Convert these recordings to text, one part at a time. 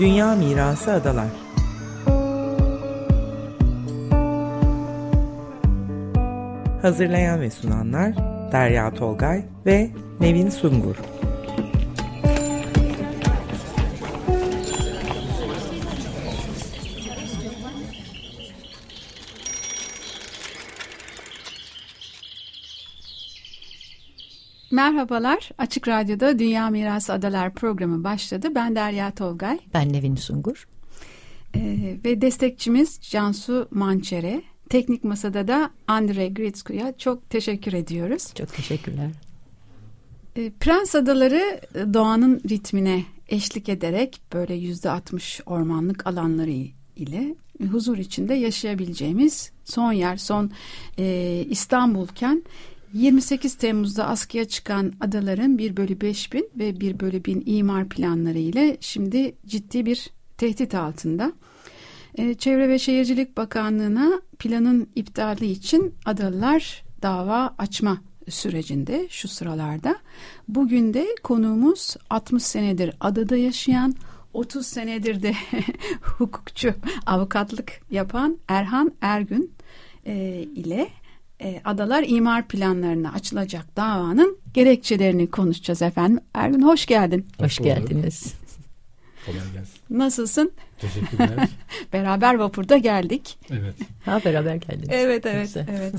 Dünya Mirası Adalar. Hazırlayan ve sunanlar Derya Tolgay ve Nevin Sungur Merhabalar, Açık Radyo'da Dünya Mirası Adalar programı başladı. Ben Derya Tolgay. Ben Nevin Sungur. Ee, ve destekçimiz Cansu Mançere. Teknik Masada da Andre Gritsku'ya çok teşekkür ediyoruz. Çok teşekkürler. Ee, Prens Adaları doğanın ritmine eşlik ederek böyle yüzde altmış ormanlık alanları ile huzur içinde yaşayabileceğimiz son yer, son e, İstanbul'ken 28 Temmuz'da askıya çıkan adaların 1 bölü 5 bin ve 1 bölü 1000 imar planları ile şimdi ciddi bir tehdit altında. Ee, Çevre ve Şehircilik Bakanlığı'na planın iptali için adalılar dava açma sürecinde şu sıralarda. Bugün de konuğumuz 60 senedir adada yaşayan 30 senedir de hukukçu avukatlık yapan Erhan Ergün e, ile e, adalar imar planlarına açılacak davanın gerekçelerini konuşacağız efendim. Ergün hoş geldin. Hoş, hoş geldiniz. Kolay gelsin. Nasılsın? Teşekkürler. beraber vapurda geldik. Evet. Ha beraber geldiniz. Evet evet Güzel. evet.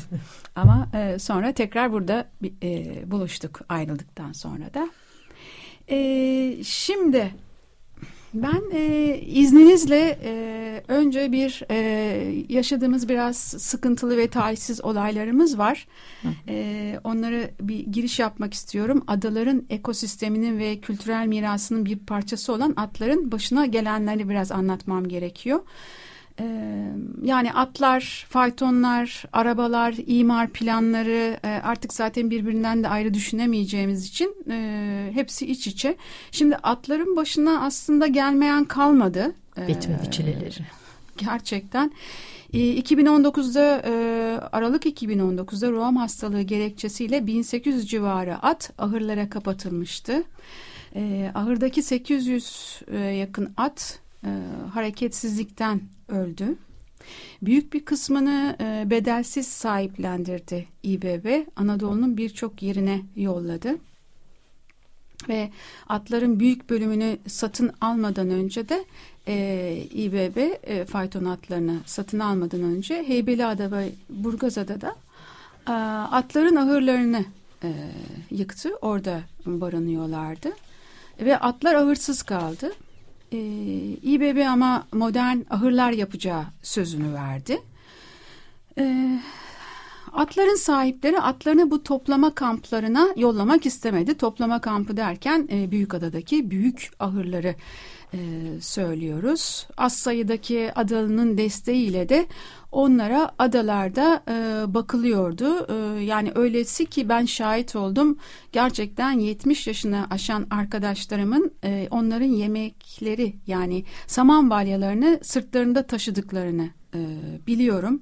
Ama e, sonra tekrar burada e, buluştuk ayrıldıktan sonra da. E, şimdi ben e, izninizle e, önce bir e, yaşadığımız biraz sıkıntılı ve talihsiz olaylarımız var. E, onları bir giriş yapmak istiyorum. Adaların ekosisteminin ve kültürel mirasının bir parçası olan atların başına gelenleri biraz anlatmam gerekiyor. Yani atlar, faytonlar, arabalar, imar planları artık zaten birbirinden de ayrı düşünemeyeceğimiz için hepsi iç içe. Şimdi atların başına aslında gelmeyen kalmadı. Bitmedi çileleri. Gerçekten. 2019'da Aralık 2019'da Roam hastalığı gerekçesiyle 1800 civarı at ahırlara kapatılmıştı. Ahırdaki 800 yakın at e, hareketsizlikten öldü. Büyük bir kısmını e, bedelsiz sahiplendirdi İBB. Anadolu'nun birçok yerine yolladı. Ve atların büyük bölümünü satın almadan önce de e, İBB e, fayton atlarını satın almadan önce Heybeliada ve Burgazada da e, atların ahırlarını e, yıktı. Orada barınıyorlardı. Ve atlar ahırsız kaldı e, İBB ama modern ahırlar yapacağı sözünü verdi. E, atların sahipleri atlarını bu toplama kamplarına yollamak istemedi. Toplama kampı derken e, Büyükada'daki büyük ahırları e, söylüyoruz. Az sayıdaki adalının desteğiyle de onlara adalarda e, bakılıyordu. E, yani öylesi ki ben şahit oldum. Gerçekten 70 yaşını aşan arkadaşlarımın e, onların yemekleri yani saman balyalarını sırtlarında taşıdıklarını e, biliyorum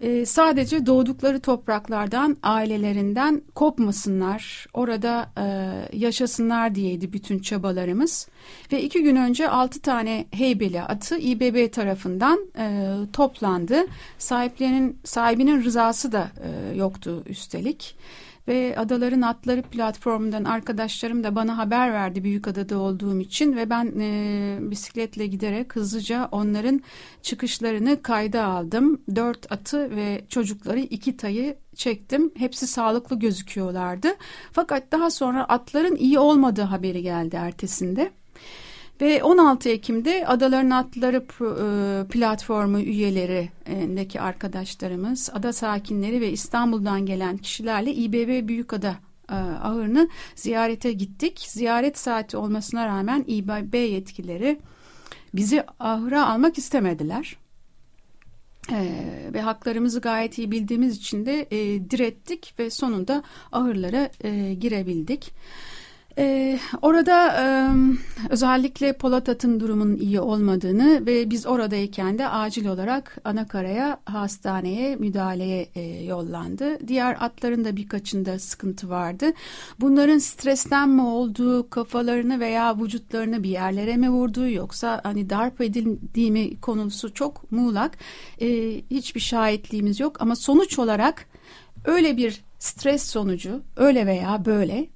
e, sadece doğdukları topraklardan, ailelerinden kopmasınlar, orada e, yaşasınlar diyeydi bütün çabalarımız. Ve iki gün önce altı tane heybeli atı İBB tarafından e, toplandı. Sahiplerinin sahibinin rızası da e, yoktu üstelik ve Adaların Atları platformundan arkadaşlarım da bana haber verdi Büyükada'da olduğum için ve ben e, bisikletle giderek hızlıca onların çıkışlarını kayda aldım. Dört atı ve çocukları iki tayı çektim. Hepsi sağlıklı gözüküyorlardı. Fakat daha sonra atların iyi olmadığı haberi geldi ertesinde. Ve 16 Ekim'de Adaların Atları e, platformu üyelerindeki arkadaşlarımız, ada sakinleri ve İstanbul'dan gelen kişilerle İBB Büyükada e, ahırını ziyarete gittik. Ziyaret saati olmasına rağmen İBB yetkileri bizi ahıra almak istemediler. Ee, ve haklarımızı gayet iyi bildiğimiz için de e, direttik ve sonunda ahırlara e, girebildik. Ee, orada e, özellikle Polat At'ın durumunun iyi olmadığını ve biz oradayken de acil olarak Anakara'ya hastaneye müdahaleye e, yollandı. Diğer atların da birkaçında sıkıntı vardı. Bunların stresten mi olduğu, kafalarını veya vücutlarını bir yerlere mi vurduğu yoksa hani darp edildiği mi konusu çok muğlak. E, hiçbir şahitliğimiz yok ama sonuç olarak öyle bir stres sonucu öyle veya böyle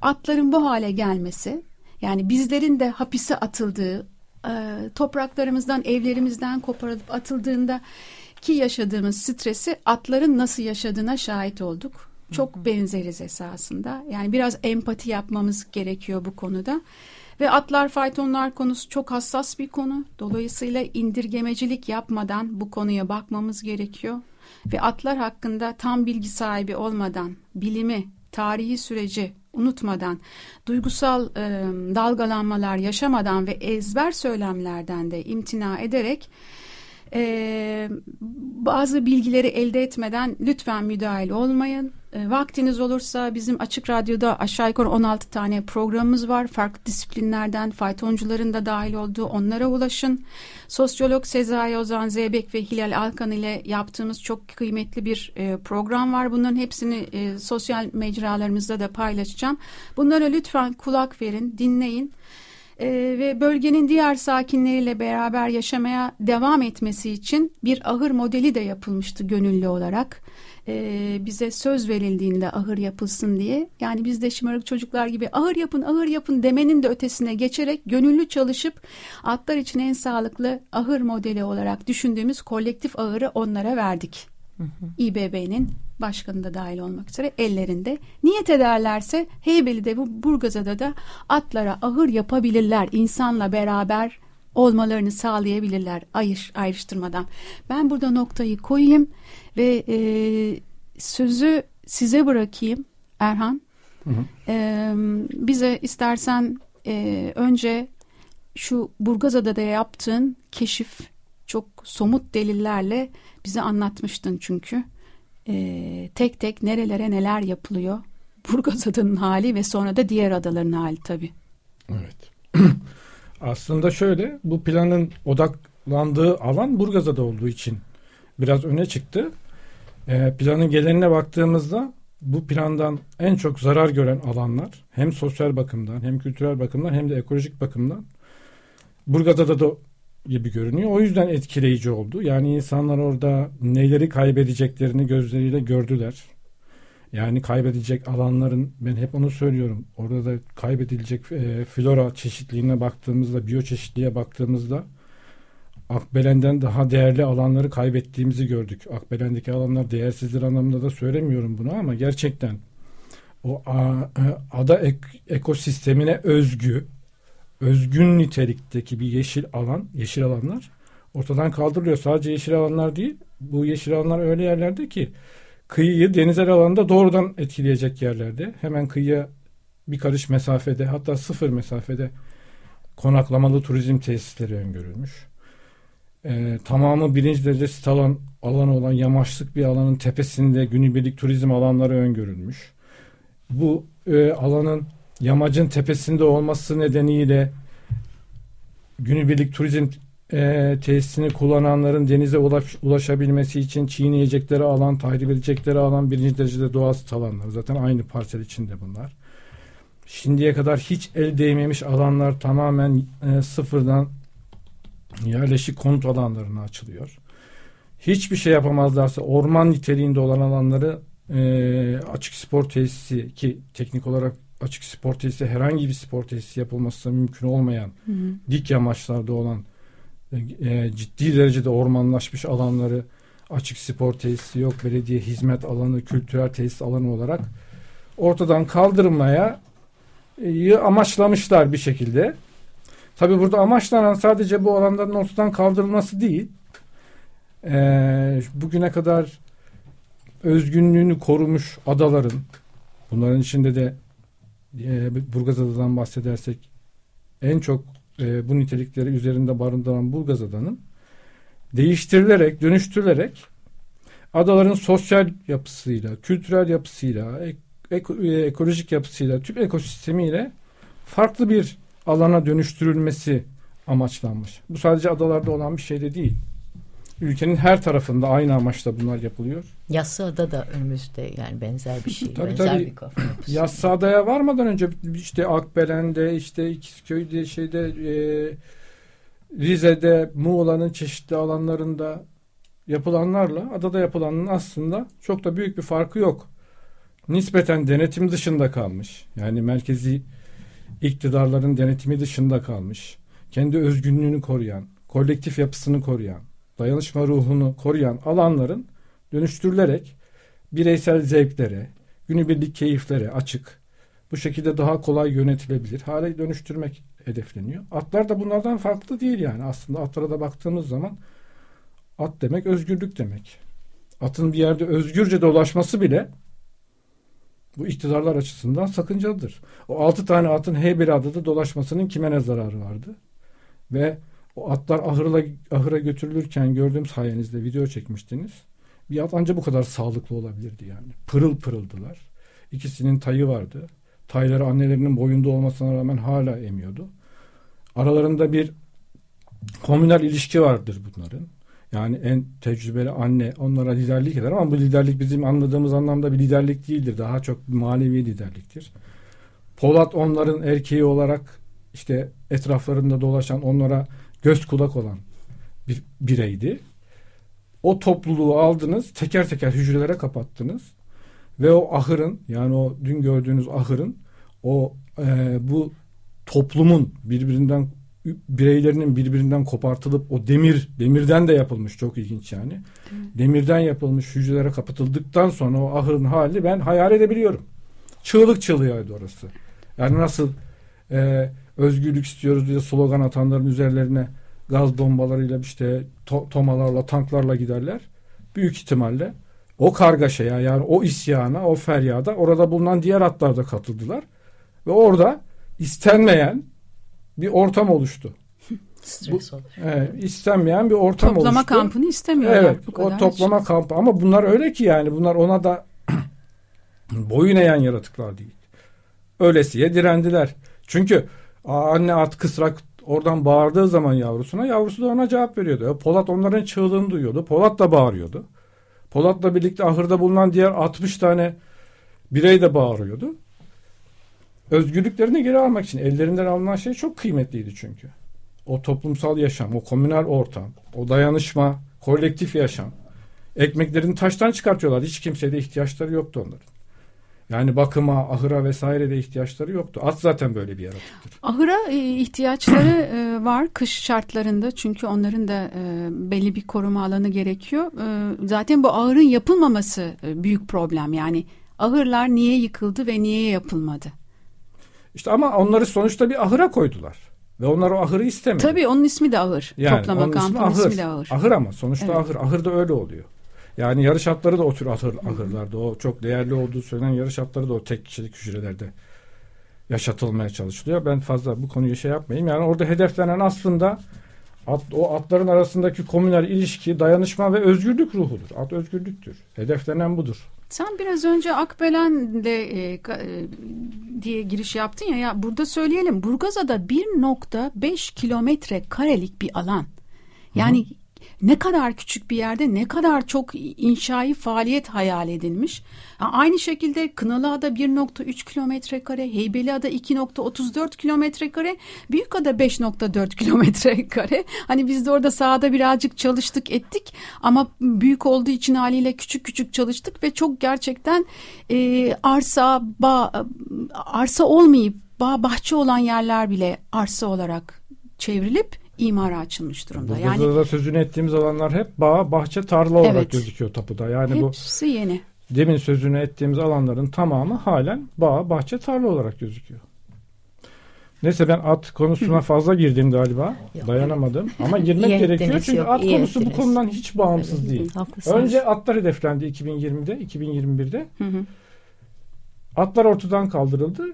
atların bu hale gelmesi yani bizlerin de hapise atıldığı e, topraklarımızdan evlerimizden koparılıp atıldığında ki yaşadığımız stresi atların nasıl yaşadığına şahit olduk. Çok benzeriz esasında. Yani biraz empati yapmamız gerekiyor bu konuda. Ve atlar faytonlar konusu çok hassas bir konu. Dolayısıyla indirgemecilik yapmadan bu konuya bakmamız gerekiyor. Ve atlar hakkında tam bilgi sahibi olmadan bilimi, tarihi süreci unutmadan, duygusal e, dalgalanmalar yaşamadan ve ezber söylemlerden de imtina ederek e, bazı bilgileri elde etmeden lütfen müdahil olmayın. E, vaktiniz olursa bizim Açık Radyo'da aşağı yukarı 16 tane programımız var. Farklı disiplinlerden faytoncuların da dahil olduğu onlara ulaşın. Sosyolog Sezai Ozan Zeybek ve Hilal Alkan ile yaptığımız çok kıymetli bir e, program var. Bunların hepsini e, sosyal mecralarımızda da paylaşacağım. Bunlara lütfen kulak verin, dinleyin e, ve bölgenin diğer sakinleriyle beraber yaşamaya devam etmesi için bir ahır modeli de yapılmıştı gönüllü olarak. E, bize söz verildiğinde ahır yapılsın diye. Yani biz de şımarık çocuklar gibi ahır yapın ahır yapın demenin de ötesine geçerek gönüllü çalışıp atlar için en sağlıklı ahır modeli olarak düşündüğümüz kolektif ahırı onlara verdik. İBB'nin başkanı da dahil olmak üzere ellerinde. Niyet ederlerse Heybeli'de bu Burgazada da atlara ahır yapabilirler. insanla beraber olmalarını sağlayabilirler ayır, ayrıştırmadan. Ben burada noktayı koyayım ve e, sözü size bırakayım Erhan. Hı hı. E, bize istersen e, önce şu Burgazada'da yaptığın keşif çok somut delillerle bize anlatmıştın çünkü e, tek tek nerelere neler yapılıyor. Burgaz adının hali ve sonra da diğer adaların hali tabii. Evet. Aslında şöyle bu planın odaklandığı alan Burgazada olduğu için biraz öne çıktı. E, planın gelenine baktığımızda bu plandan en çok zarar gören alanlar hem sosyal bakımdan hem kültürel bakımdan hem de ekolojik bakımdan Burgazada da gibi görünüyor. O yüzden etkileyici oldu. Yani insanlar orada neleri kaybedeceklerini gözleriyle gördüler. Yani kaybedecek alanların ben hep onu söylüyorum. Orada da kaybedilecek e, flora çeşitliliğine baktığımızda, biyoçeşitliğe baktığımızda Akbelen'den daha değerli alanları kaybettiğimizi gördük. Akbelen'deki alanlar değersizdir anlamında da söylemiyorum bunu ama gerçekten o a, e, ada ek, ekosistemine özgü özgün nitelikteki bir yeşil alan, yeşil alanlar ortadan kaldırılıyor. Sadece yeşil alanlar değil, bu yeşil alanlar öyle yerlerde ki kıyıyı denizel alanda doğrudan etkileyecek yerlerde. Hemen kıyıya bir karış mesafede hatta sıfır mesafede konaklamalı turizm tesisleri öngörülmüş. Ee, tamamı birinci derece sit alan, alanı olan yamaçlık bir alanın tepesinde günübirlik turizm alanları öngörülmüş. Bu e, alanın yamacın tepesinde olması nedeniyle günübirlik turizm e, tesisini kullananların denize ulaş, ulaşabilmesi için çiğneyecekleri alan, tahrip edecekleri alan birinci derecede doğal alanlar. Zaten aynı parsel içinde bunlar. Şimdiye kadar hiç el değmemiş alanlar tamamen e, sıfırdan yerleşik konut alanlarına açılıyor. Hiçbir şey yapamazlarsa orman niteliğinde olan alanları e, açık spor tesisi ki teknik olarak açık spor tesisi herhangi bir spor tesisi yapılması mümkün olmayan hı hı. dik yamaçlarda olan e, ciddi derecede ormanlaşmış alanları açık spor tesisi yok belediye hizmet alanı kültürel tesis alanı olarak ortadan kaldırmaya e, amaçlamışlar bir şekilde. Tabi burada amaçlanan sadece bu alanların ortadan kaldırılması değil. E, bugüne kadar özgünlüğünü korumuş adaların bunların içinde de e, Burgazada'dan bahsedersek en çok e, bu nitelikleri üzerinde barındıran Burgazada'nın değiştirilerek, dönüştürülerek adaların sosyal yapısıyla, kültürel yapısıyla, ek, ek, e, ekolojik yapısıyla, tüm ekosistemiyle farklı bir alana dönüştürülmesi amaçlanmış. Bu sadece adalarda olan bir şey de değil. Ülkenin her tarafında aynı amaçla bunlar yapılıyor. Yassıada da önümüzde yani benzer bir şey. Tabii, benzer tabii. bir kafa. Yassıada'ya varmadan önce işte Akbelen'de işte İkizköy'de şeyde e, Rize'de Muğla'nın çeşitli alanlarında yapılanlarla adada yapılanın aslında çok da büyük bir farkı yok. Nispeten denetim dışında kalmış. Yani merkezi iktidarların denetimi dışında kalmış. Kendi özgünlüğünü koruyan, kolektif yapısını koruyan, dayanışma ruhunu koruyan alanların dönüştürülerek bireysel zevklere, günübirlik keyiflere açık, bu şekilde daha kolay yönetilebilir hale dönüştürmek hedefleniyor. Atlar da bunlardan farklı değil yani. Aslında atlara da baktığımız zaman at demek özgürlük demek. Atın bir yerde özgürce dolaşması bile bu iktidarlar açısından sakıncalıdır. O altı tane atın Heybeliada'da dolaşmasının kime ne zararı vardı? Ve o atlar ahırla, ahıra götürülürken gördüğüm sayenizde video çekmiştiniz. Bir at ancak bu kadar sağlıklı olabilirdi yani. Pırıl pırıldılar. İkisinin tayı vardı. Tayları annelerinin boyunda olmasına rağmen hala emiyordu. Aralarında bir komünel ilişki vardır bunların. Yani en tecrübeli anne onlara liderlik eder ama bu liderlik bizim anladığımız anlamda bir liderlik değildir. Daha çok bir manevi liderliktir. Polat onların erkeği olarak işte etraflarında dolaşan onlara göz kulak olan bir bireydi. O topluluğu aldınız, teker teker hücrelere kapattınız ve o ahırın yani o dün gördüğünüz ahırın o e, bu toplumun birbirinden bireylerinin birbirinden kopartılıp o demir demirden de yapılmış çok ilginç yani. Demirden yapılmış hücrelere kapatıldıktan sonra o ahırın hali ben hayal edebiliyorum. Çığlık çığlığıydı orası. Yani nasıl e, özgürlük istiyoruz diye slogan atanların üzerlerine gaz bombalarıyla işte to- tomalarla tanklarla giderler. Büyük ihtimalle o kargaşaya yani o isyana o feryada orada bulunan diğer atlar da katıldılar. Ve orada istenmeyen bir ortam oluştu. Olur. Evet, istenmeyen bir ortam Toplama oluştu. kampını istemiyorlar. Evet, bu kadar. o toplama kampı ama bunlar öyle ki yani bunlar ona da boyun eğen yaratıklar değil. Öylesiye direndiler. Çünkü anne at kısrak oradan bağırdığı zaman yavrusuna yavrusu da ona cevap veriyordu. Polat onların çığlığını duyuyordu. Polat da bağırıyordu. Polat'la birlikte ahırda bulunan diğer 60 tane birey de bağırıyordu. Özgürlüklerini geri almak için ellerinden alınan şey çok kıymetliydi çünkü. O toplumsal yaşam, o komünal ortam, o dayanışma, kolektif yaşam. Ekmeklerini taştan çıkartıyorlar. Hiç kimseye de ihtiyaçları yoktu onların. Yani bakıma, ahıra vesaire de ihtiyaçları yoktu. At zaten böyle bir yaratıktır. Ahıra e, ihtiyaçları e, var kış şartlarında çünkü onların da e, belli bir koruma alanı gerekiyor. Zaten bu ahırın yapılmaması büyük problem yani ahırlar niye yıkıldı ve niye yapılmadı? İşte ama onları sonuçta bir ahıra koydular. Ve onlar o ahırı istemiyor. Tabii onun ismi de ahır. Yani Toplama ismi kampının ahır. ismi de ahır. Ahır ama sonuçta Evet. ahır. Ahır da öyle oluyor. Yani yarış atları da o tür ahır, ahırlarda. O çok değerli olduğu söylenen yarış atları da o tek kişilik hücrelerde yaşatılmaya çalışılıyor. Ben fazla bu konuyu şey yapmayayım. Yani orada hedeflenen aslında at, o atların arasındaki komünel ilişki, dayanışma ve özgürlük ruhudur. At özgürlüktür. Hedeflenen budur. Sen biraz önce Akbelen'le e, e, diye giriş yaptın ya, ya burada söyleyelim Burgazada 1.5 kilometre karelik bir alan. Yani ne kadar küçük bir yerde ne kadar çok inşai faaliyet hayal edilmiş. Aynı şekilde Kınalıada 1.3 kilometre kare, Heybeliada 2.34 kilometre kare, Büyükada 5.4 kilometre kare. Hani biz de orada sahada birazcık çalıştık ettik ama büyük olduğu için haliyle küçük küçük çalıştık ve çok gerçekten e, arsa, bağ, arsa olmayıp bağ bahçe olan yerler bile arsa olarak çevrilip imara açılmış durumda. Burada Yani da sözünü ettiğimiz alanlar hep bağ, bahçe, tarla olarak Evet. gözüküyor tapuda. Yani bu hepsi yeni. demin sözünü ettiğimiz alanların tamamı halen bağ, bahçe, tarla olarak gözüküyor. Neyse ben at konusuna fazla girdim galiba. Yok. Dayanamadım. Ama girmek İyi gerekiyor çünkü yok, at konusu bu ettiniz. konudan hiç bağımsız değil. Haklısınız. Önce atlar hedeflendi 2020'de, 2021'de. Hı hı. Atlar ortadan kaldırıldı.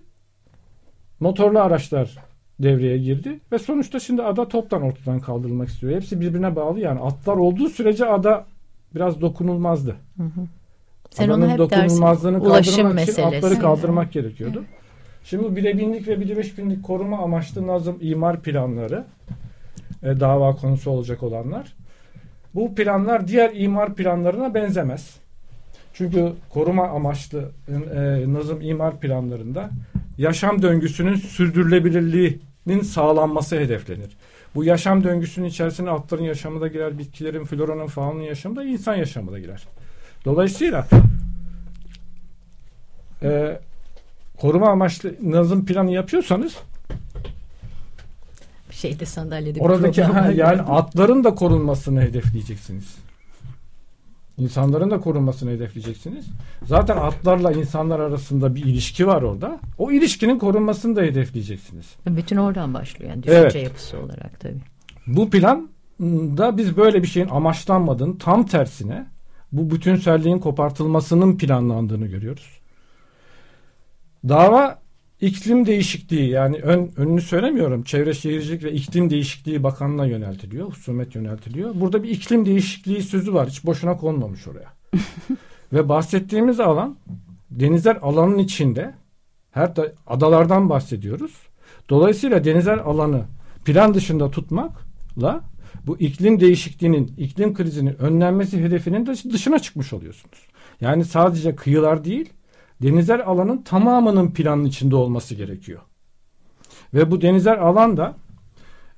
Motorlu araçlar devreye girdi ve sonuçta şimdi ada toptan ortadan kaldırılmak istiyor. Hepsi birbirine bağlı yani. Atlar olduğu sürece ada biraz dokunulmazdı. Hı hı. Sen onu Adanın hep dersin. dokunulmazlığını Ulaşım kaldırmak için meselesi. atları kaldırmak gerekiyordu. Şimdi bu binlik ve binlik koruma amaçlı nazım imar planları e, dava konusu olacak olanlar. Bu planlar diğer imar planlarına benzemez. Çünkü koruma amaçlı e, nazım imar planlarında yaşam döngüsünün sürdürülebilirliğinin sağlanması hedeflenir. Bu yaşam döngüsünün içerisine atların yaşamı da girer, bitkilerin, floranın, faunun yaşamı da insan yaşamı da girer. Dolayısıyla e, koruma amaçlı nazım planı yapıyorsanız Şeyde sandalyede oradaki ha, yani atların da korunmasını hedefleyeceksiniz. İnsanların da korunmasını hedefleyeceksiniz. Zaten atlarla insanlar arasında bir ilişki var orada. O ilişkinin korunmasını da hedefleyeceksiniz. Bütün oradan başlıyor yani düşünce Evet. yapısı olarak tabii. Bu plan da biz böyle bir şeyin amaçlanmadığını tam tersine bu bütünselliğin kopartılmasının planlandığını görüyoruz. Dava iklim değişikliği yani ön, önünü söylemiyorum. Çevre Şehircilik ve İklim Değişikliği Bakanlığı'na yöneltiliyor. Husumet yöneltiliyor. Burada bir iklim değişikliği sözü var. Hiç boşuna konmamış oraya. ve bahsettiğimiz alan denizler alanın içinde her da, adalardan bahsediyoruz. Dolayısıyla denizler alanı plan dışında tutmakla bu iklim değişikliğinin, iklim krizinin önlenmesi hedefinin dış- dışına çıkmış oluyorsunuz. Yani sadece kıyılar değil, denizler alanın tamamının planın içinde olması gerekiyor. Ve bu denizler alan da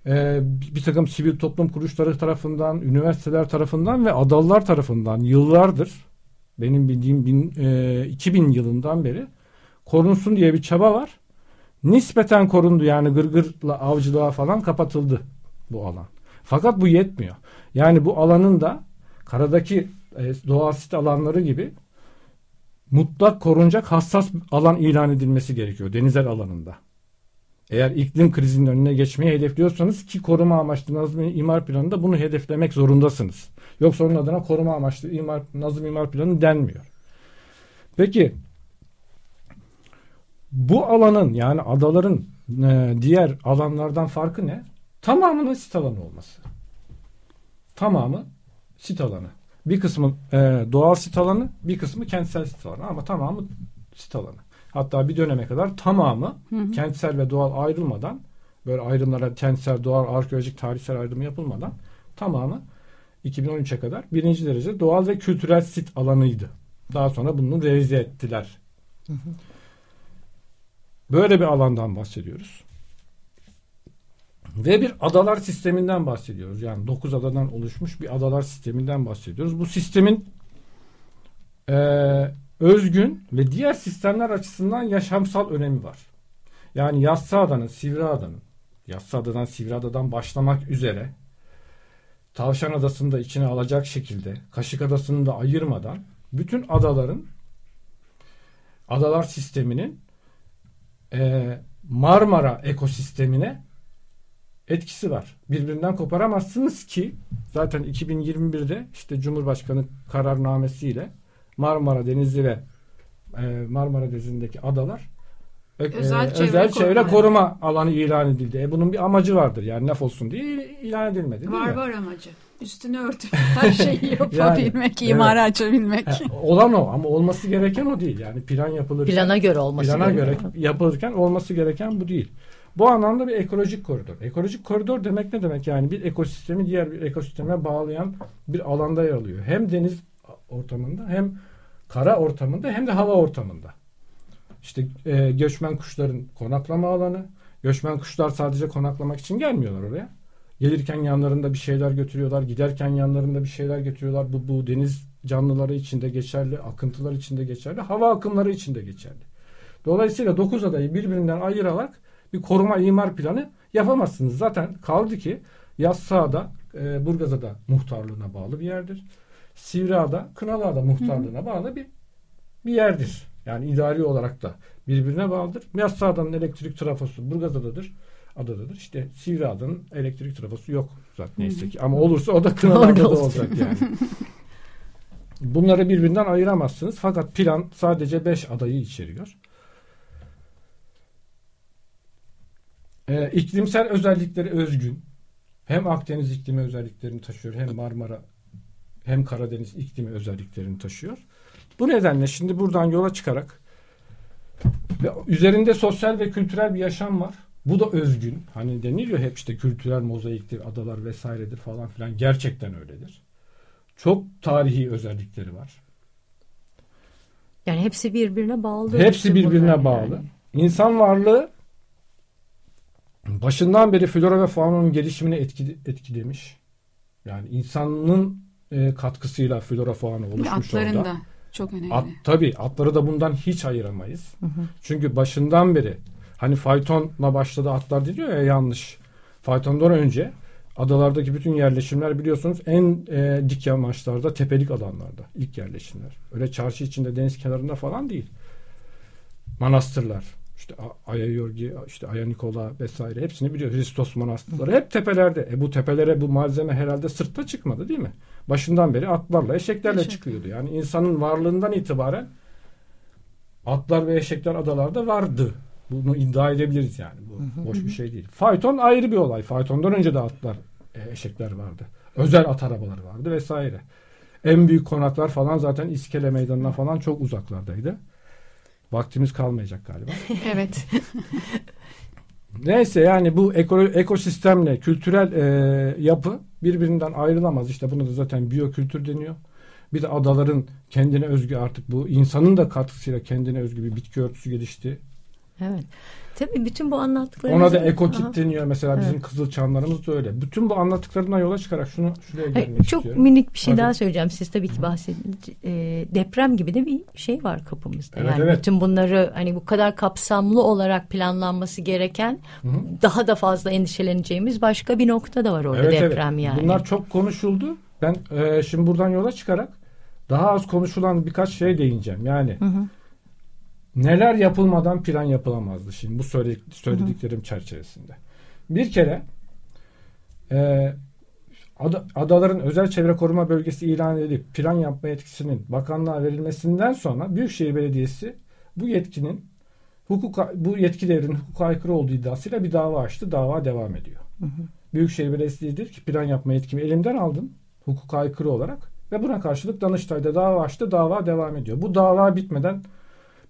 e, bir takım sivil toplum kuruluşları tarafından, üniversiteler tarafından ve adalılar tarafından yıllardır benim bildiğim bin, e, 2000 yılından beri korunsun diye bir çaba var. Nispeten korundu yani gırgırla avcılığa falan kapatıldı bu alan. Fakat bu yetmiyor. Yani bu alanın da karadaki e, doğal sit alanları gibi mutlak korunacak hassas alan ilan edilmesi gerekiyor denizel alanında. Eğer iklim krizinin önüne geçmeyi hedefliyorsanız ki koruma amaçlı nazım imar planında bunu hedeflemek zorundasınız. Yoksa onun adına koruma amaçlı imar, nazım imar planı denmiyor. Peki bu alanın yani adaların e, diğer alanlardan farkı ne? Tamamının sit alanı olması. Tamamı sit alanı. Bir kısmı e, doğal sit alanı, bir kısmı kentsel sit alanı ama tamamı sit alanı. Hatta bir döneme kadar tamamı kentsel ve doğal ayrılmadan böyle ayrımlara kentsel, doğal, arkeolojik, tarihsel ayrımı yapılmadan tamamı 2013'e kadar birinci derece doğal ve kültürel sit alanıydı. Daha sonra bunu revize ettiler. Böyle bir alandan bahsediyoruz. Ve bir adalar sisteminden bahsediyoruz. Yani 9 adadan oluşmuş bir adalar sisteminden bahsediyoruz. Bu sistemin eee, özgün ve diğer sistemler açısından yaşamsal önemi var. Yani Yassıada'nın, Sivriada'nın, Yassıada'dan Sivriada'dan başlamak üzere Tavşan Adası'nı da içine alacak şekilde Kaşık Adası'nı da ayırmadan bütün adaların adalar sisteminin eee, Marmara ekosistemine etkisi var. Birbirinden koparamazsınız ki zaten 2021'de işte Cumhurbaşkanı kararnamesiyle Marmara Denizi ve e, Marmara Denizi'ndeki adalar e, Özel e, çevre özel çevre koruma. koruma alanı ilan edildi. E, bunun bir amacı vardır. Yani laf olsun diye il- ilan edilmedi değil Var mi? var amacı. Üstünü örtüp her şeyi yapabilmek, Yani, imara açabilmek. He, olan o ama olması gereken o değil. Yani plan yapılırken Plana göre olması plana göre gerekiyor. yapılırken olması gereken bu değil. Bu anlamda bir ekolojik koridor. Ekolojik koridor demek ne demek? Yani bir ekosistemi diğer bir ekosisteme bağlayan bir alanda yer alıyor. Hem deniz ortamında hem kara ortamında hem de hava ortamında. İşte e, göçmen kuşların konaklama alanı. Göçmen kuşlar sadece konaklamak için gelmiyorlar oraya. Gelirken yanlarında bir şeyler götürüyorlar. Giderken yanlarında bir şeyler götürüyorlar. Bu, bu deniz canlıları için de geçerli. Akıntılar için de geçerli. Hava akımları için de geçerli. Dolayısıyla 9 adayı birbirinden ayırarak bir koruma imar planı yapamazsınız. Zaten kaldı ki Yassıada, e, Burgazada muhtarlığına bağlı bir yerdir. Sivriada, Kınalıada muhtarlığına bağlı bir bir yerdir. Yani idari olarak da birbirine bağlıdır. Yassıada'nın elektrik trafosu Burgazada'dır. Adadadır. İşte Sivriada'nın elektrik trafosu yok zaten neyse ki. Ama olursa o da Kınalıada da olacak yani. Bunları birbirinden ayıramazsınız. Fakat plan sadece 5 adayı içeriyor. Ee, iklimsel özellikleri özgün. Hem Akdeniz iklimi özelliklerini taşıyor hem Marmara hem Karadeniz iklimi özelliklerini taşıyor. Bu nedenle şimdi buradan yola çıkarak Ve üzerinde sosyal ve kültürel bir yaşam var. Bu da özgün. Hani deniliyor hep işte kültürel mozaiktir, adalar vesairedir falan filan. Gerçekten öyledir. Çok tarihi özellikleri var. Yani hepsi birbirine bağlı. Hepsi birbirine bağlı. yani. İnsan varlığı başından beri flora ve faunanın gelişimini etki, etkilemiş. Yani insanın e, katkısıyla flora fauna oluşmuş atların orada. da çok önemli. At, tabii atları da bundan hiç ayıramayız. Çünkü başından beri hani faytonla başladı atlar diyor ya yanlış. Faytondan önce adalardaki bütün yerleşimler biliyorsunuz en e, dik yamaçlarda, tepelik alanlarda ilk yerleşimler. Öyle çarşı içinde deniz kenarında falan değil. Manastırlar, işte Aya Yorgi, işte Aya Nikola vesaire hepsini biliyor. Hristos manastırları hep tepelerde. E bu tepelere bu malzeme herhalde sırtta çıkmadı değil mi? Başından beri atlarla, eşeklerle Eşek. çıkıyordu. Yani insanın varlığından itibaren atlar ve eşekler adalarda vardı. Bunu iddia edebiliriz yani. Bu boş bir şey değil. Fayton ayrı bir olay. Faytondan önce de atlar, e, eşekler vardı. Özel at arabaları vardı vesaire. En büyük konaklar falan zaten İskele Meydanı'na falan çok uzaklardaydı. Vaktimiz kalmayacak galiba. Evet. Neyse yani bu eko, ekosistemle kültürel e, yapı birbirinden ayrılamaz. İşte buna da zaten biyokültür deniyor. Bir de adaların kendine özgü artık bu insanın da katkısıyla kendine özgü bir bitki örtüsü gelişti. Evet. Tabii bütün bu anlattıklarınız... Ona da ekotip Aha. deniyor. Mesela bizim Evet. kızılçamlarımız da öyle. Bütün bu anlattıklarından yola çıkarak şunu şuraya Hayır, gelmek çok istiyorum. minik bir şey Tabii. daha söyleyeceğim. Siz tabii ki bahsedince e, deprem gibi de bir şey var kapımızda. Evet, yani evet. bütün bunları hani bu kadar kapsamlı olarak planlanması gereken Hı hı. daha da fazla endişeleneceğimiz başka bir nokta da var orada Evet, evet. deprem yani. Bunlar çok konuşuldu. Ben e, şimdi buradan yola çıkarak daha az konuşulan birkaç şey değineceğim. Yani Hı hı. Neler yapılmadan plan yapılamazdı şimdi bu söyle- söylediklerim çerçevesinde. Bir kere e, ada- adaların özel çevre koruma bölgesi ilan edilip plan yapma yetkisinin bakanlığa verilmesinden sonra Büyükşehir Belediyesi bu yetkinin hukuka, bu yetki devrinin hukuka aykırı olduğu iddiasıyla bir dava açtı. Dava devam ediyor. Büyükşehir Belediyesi dedi ki plan yapma yetkimi elimden aldın hukuka aykırı olarak ve buna karşılık Danıştay'da dava açtı. Dava devam ediyor. Bu dava bitmeden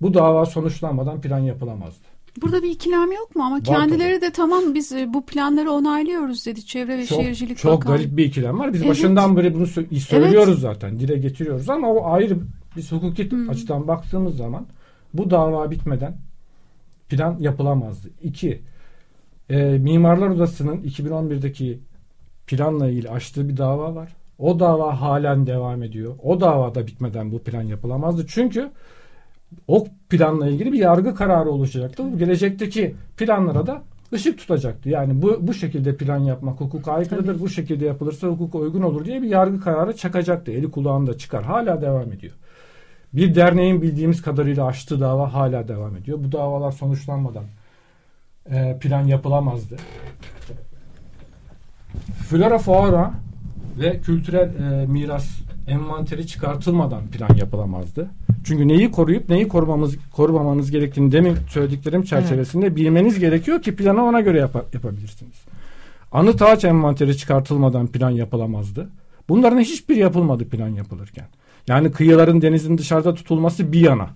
bu dava sonuçlanmadan plan yapılamazdı. Burada bir ikilem yok mu? Ama kendileri de tamam biz e, bu planları onaylıyoruz dedi Çevre ve Çok, Şehircilik çok Bakanlığı. garip bir ikilem var. Biz Evet. başından beri bunu sö- söylüyoruz zaten. Dile getiriyoruz ama o ayrı biz hukuki açıdan baktığımız zaman bu dava bitmeden plan yapılamazdı. İki, e, Mimarlar Odası'nın 2011'deki planla ilgili açtığı bir dava var. O dava halen devam ediyor. O davada bitmeden bu plan yapılamazdı. Çünkü o planla ilgili bir yargı kararı oluşacaktı. Gelecekteki planlara da ışık tutacaktı. Yani bu bu şekilde plan yapmak hukuka aykırıdır. Bu şekilde yapılırsa hukuka uygun olur diye bir yargı kararı çakacaktı. Eli kulağında çıkar. Hala devam ediyor. Bir derneğin bildiğimiz kadarıyla açtığı dava hala devam ediyor. Bu davalar sonuçlanmadan e, plan yapılamazdı. Flora fauna ve kültürel e, miras envanteri çıkartılmadan plan yapılamazdı. Çünkü neyi koruyup neyi korumamız korumamanız gerektiğini demin söylediklerim çerçevesinde bilmeniz gerekiyor ki planı ona göre yapa- yapabilirsiniz. Anıt ağaç envanteri çıkartılmadan plan yapılamazdı. Bunların hiçbir yapılmadı plan yapılırken. Yani kıyıların denizin dışarıda tutulması bir yana.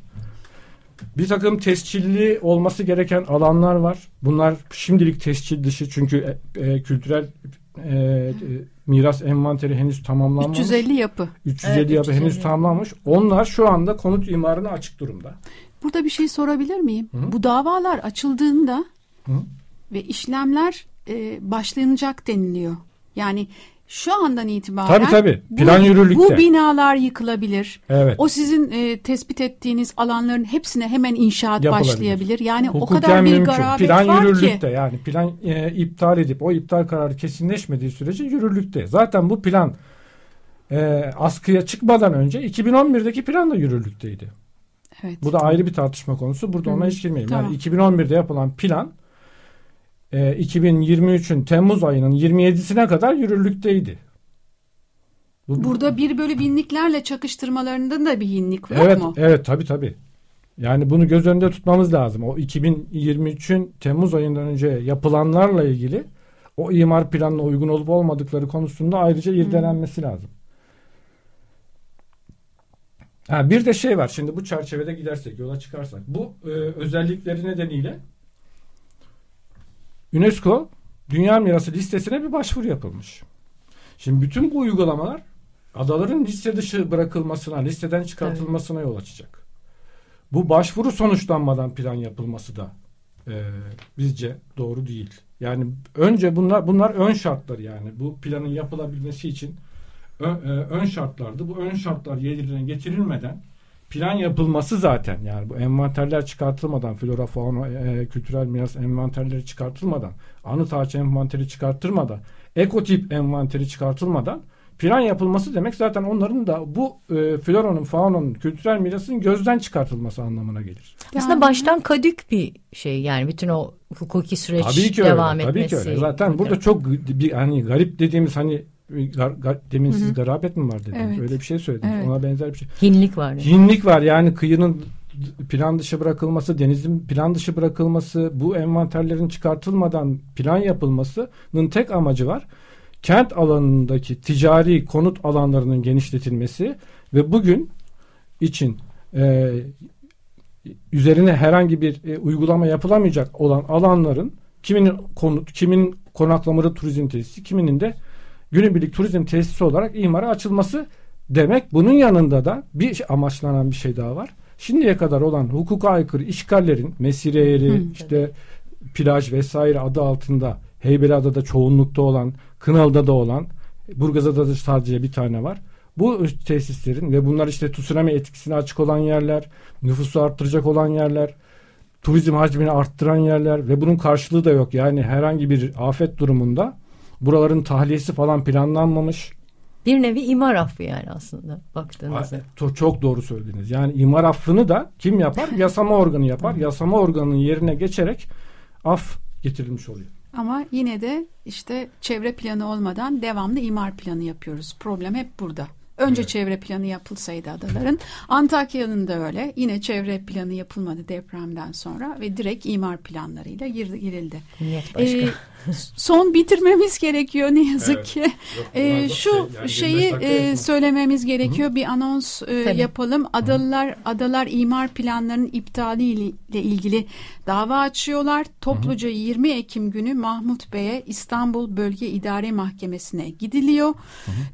Bir takım tescilli olması gereken alanlar var. Bunlar şimdilik tescil dışı çünkü e, e, kültürel e, e, miras envanteri henüz tamamlanmamış. 350 yapı. 350 Evet, yapı henüz 350. tamamlanmış. Onlar şu anda konut imarına açık durumda. Burada bir şey sorabilir miyim? Hı. Bu davalar açıldığında Hı. ve işlemler e, başlanacak deniliyor. Yani şu andan itibaren Tabii, tabii. bu- Plan yürürlükte. Bu binalar yıkılabilir. Evet. O sizin e, tespit ettiğiniz alanların hepsine hemen inşaat başlayabilir. Yani o Hukuken kadar bir mümkün. garabet Plan var yürürlükte ki. yani plan e, iptal edip o iptal kararı kesinleşmediği sürece yürürlükte. Zaten bu plan e, askıya çıkmadan önce 2011'deki plan da yürürlükteydi. Evet. Bu da ayrı bir tartışma konusu. Burada ona Hı, hiç girmeyelim. tamam. Yani 2011'de yapılan plan e, 2023'ün Temmuz ayının 27'sine kadar yürürlükteydi. Bu- Burada bir bölü binliklerle çakıştırmalarında da bir hinlik yok evet, mu? Evet tabii tabii. Yani bunu göz önünde tutmamız lazım. O 2023'ün Temmuz ayından önce yapılanlarla ilgili o imar planına uygun olup olmadıkları konusunda ayrıca irdelenmesi lazım. Ha, bir de şey var. Şimdi bu çerçevede gidersek, yola çıkarsak. Bu e, özellikleri nedeniyle UNESCO Dünya Mirası listesine bir başvuru yapılmış. Şimdi bütün bu uygulamalar adaların liste dışı bırakılmasına, listeden çıkartılmasına yol açacak. Bu başvuru sonuçlanmadan plan yapılması da e, bizce doğru değil. Yani önce bunlar bunlar ön şartlar yani bu planın yapılabilmesi için ön, e, ön şartlardı. Bu ön şartlar yerine getirilmeden plan yapılması zaten yani bu envanterler çıkartılmadan flora fauna e, kültürel miras envanterleri çıkartılmadan anıt ağaç envanteri çıkartılmadan ekotip envanteri çıkartılmadan plan yapılması demek zaten onların da bu e, floranın faunanın kültürel mirasın gözden çıkartılması anlamına gelir. Aslında Yani- baştan kadük bir şey yani bütün o hukuki süreç Tabii ki devam öyle. Tabii etmesi. ki öyle. Zaten burada çok bir hani garip dediğimiz hani gar, gar, demin Hı hı. siz garabet mi var dediniz? Evet. Öyle bir şey söylediniz. Evet. Ona benzer bir şey. Hinlik var. Yani. Hinlik var yani kıyının plan dışı bırakılması, denizin plan dışı bırakılması, bu envanterlerin çıkartılmadan plan yapılmasının tek amacı var. Kent alanındaki ticari konut alanlarının genişletilmesi ve bugün için e, üzerine herhangi bir e, uygulama yapılamayacak olan alanların kiminin konut, kimin konaklamalı turizm tesisi, kiminin de günübirlik turizm tesisi olarak imara açılması demek. Bunun yanında da bir amaçlanan bir şey daha var. Şimdiye kadar olan hukuka aykırı işgallerin mesire yeri, Hı. işte plaj vesaire adı altında Heybeliada'da çoğunlukta olan, Kınalı'da da olan, Burgazada da sadece bir tane var. Bu tesislerin ve bunlar işte tsunami etkisine açık olan yerler, nüfusu arttıracak olan yerler, turizm hacmini arttıran yerler ve bunun karşılığı da yok. Yani herhangi bir afet durumunda buraların tahliyesi falan planlanmamış. Bir nevi imar affı yani aslında baktığınızda. Çok, çok doğru söylediniz. Yani imar affını da kim yapar? Yasama organı yapar. Yasama organının yerine geçerek af getirilmiş oluyor. Ama yine de işte çevre planı olmadan devamlı imar planı yapıyoruz. Problem hep burada. Önce Evet. çevre planı yapılsaydı adaların. Antakya'nın da öyle. Yine çevre planı yapılmadı depremden sonra ve direkt imar planlarıyla gir- girildi. Niyet başka. Ee, son bitirmemiz gerekiyor ne yazık Evet. ki. Ee, şu şeyi e, söylememiz gerekiyor. Bir anons e, Tabii. yapalım. Adalılar adalar imar planlarının iptali ile ilgili dava açıyorlar. Topluca 20 Ekim günü Mahmut Bey'e İstanbul Bölge İdare Mahkemesi'ne gidiliyor.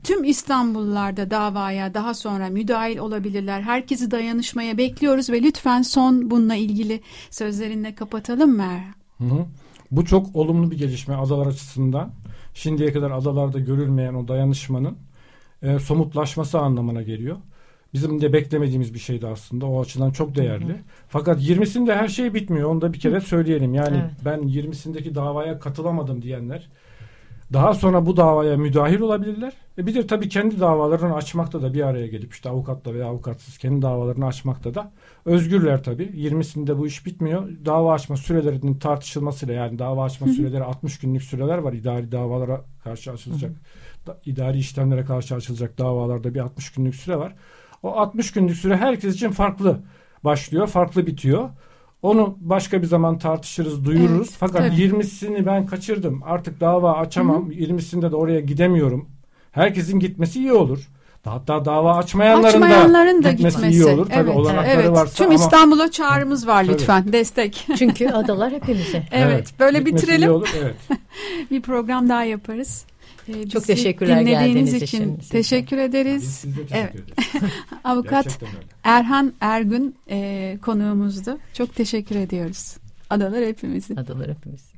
Tüm İstanbullular da davaya daha sonra müdahil olabilirler. Herkesi dayanışmaya bekliyoruz ve lütfen son bununla ilgili sözlerinle kapatalım? Hı hı. Bu çok olumlu bir gelişme adalar açısından. Şimdiye kadar adalarda görülmeyen o dayanışmanın e, somutlaşması anlamına geliyor. Bizim de beklemediğimiz bir şeydi aslında. O açıdan çok değerli. Fakat 20'sinde her şey bitmiyor. Onu da bir kere söyleyelim. Yani Evet. ben 20'sindeki davaya katılamadım diyenler daha sonra bu davaya müdahil olabilirler. E bir de tabii kendi davalarını açmakta da bir araya gelip işte avukatla veya avukatsız kendi davalarını açmakta da özgürler tabii. 20'sinde bu iş bitmiyor. Dava açma sürelerinin tartışılmasıyla yani dava açma süreleri 60 günlük süreler var. İdari davalara karşı açılacak. da- idari işlemlere karşı açılacak davalarda bir 60 günlük süre var. O 60 günlük süre herkes için farklı başlıyor, farklı bitiyor. Onu başka bir zaman tartışırız, duyururuz. Evet, Fakat tabii. 20'sini ben kaçırdım. Artık dava açamam. 20'sinde de oraya gidemiyorum. Herkesin gitmesi iyi olur. Hatta dava açmayanların, Açmayanların da gitmesi, gitmesi. iyi olur. Tabii evet, olanakları evet. varsa Tüm ama İstanbul'a çağrımız var Tabii. lütfen. Destek. Çünkü adalar hepimize. evet, böyle gitmesi iyi bitirelim. olur. Evet. Bir program daha yaparız. Ee, Çok teşekkürler dinlediğiniz geldiğiniz için. için size. teşekkür Biz ederiz. size teşekkür Evet. ederiz. Avukat. Erhan Ergün e, konuğumuzdu. Çok teşekkür ediyoruz. Adalar hepimizin. Adalar hepimiz.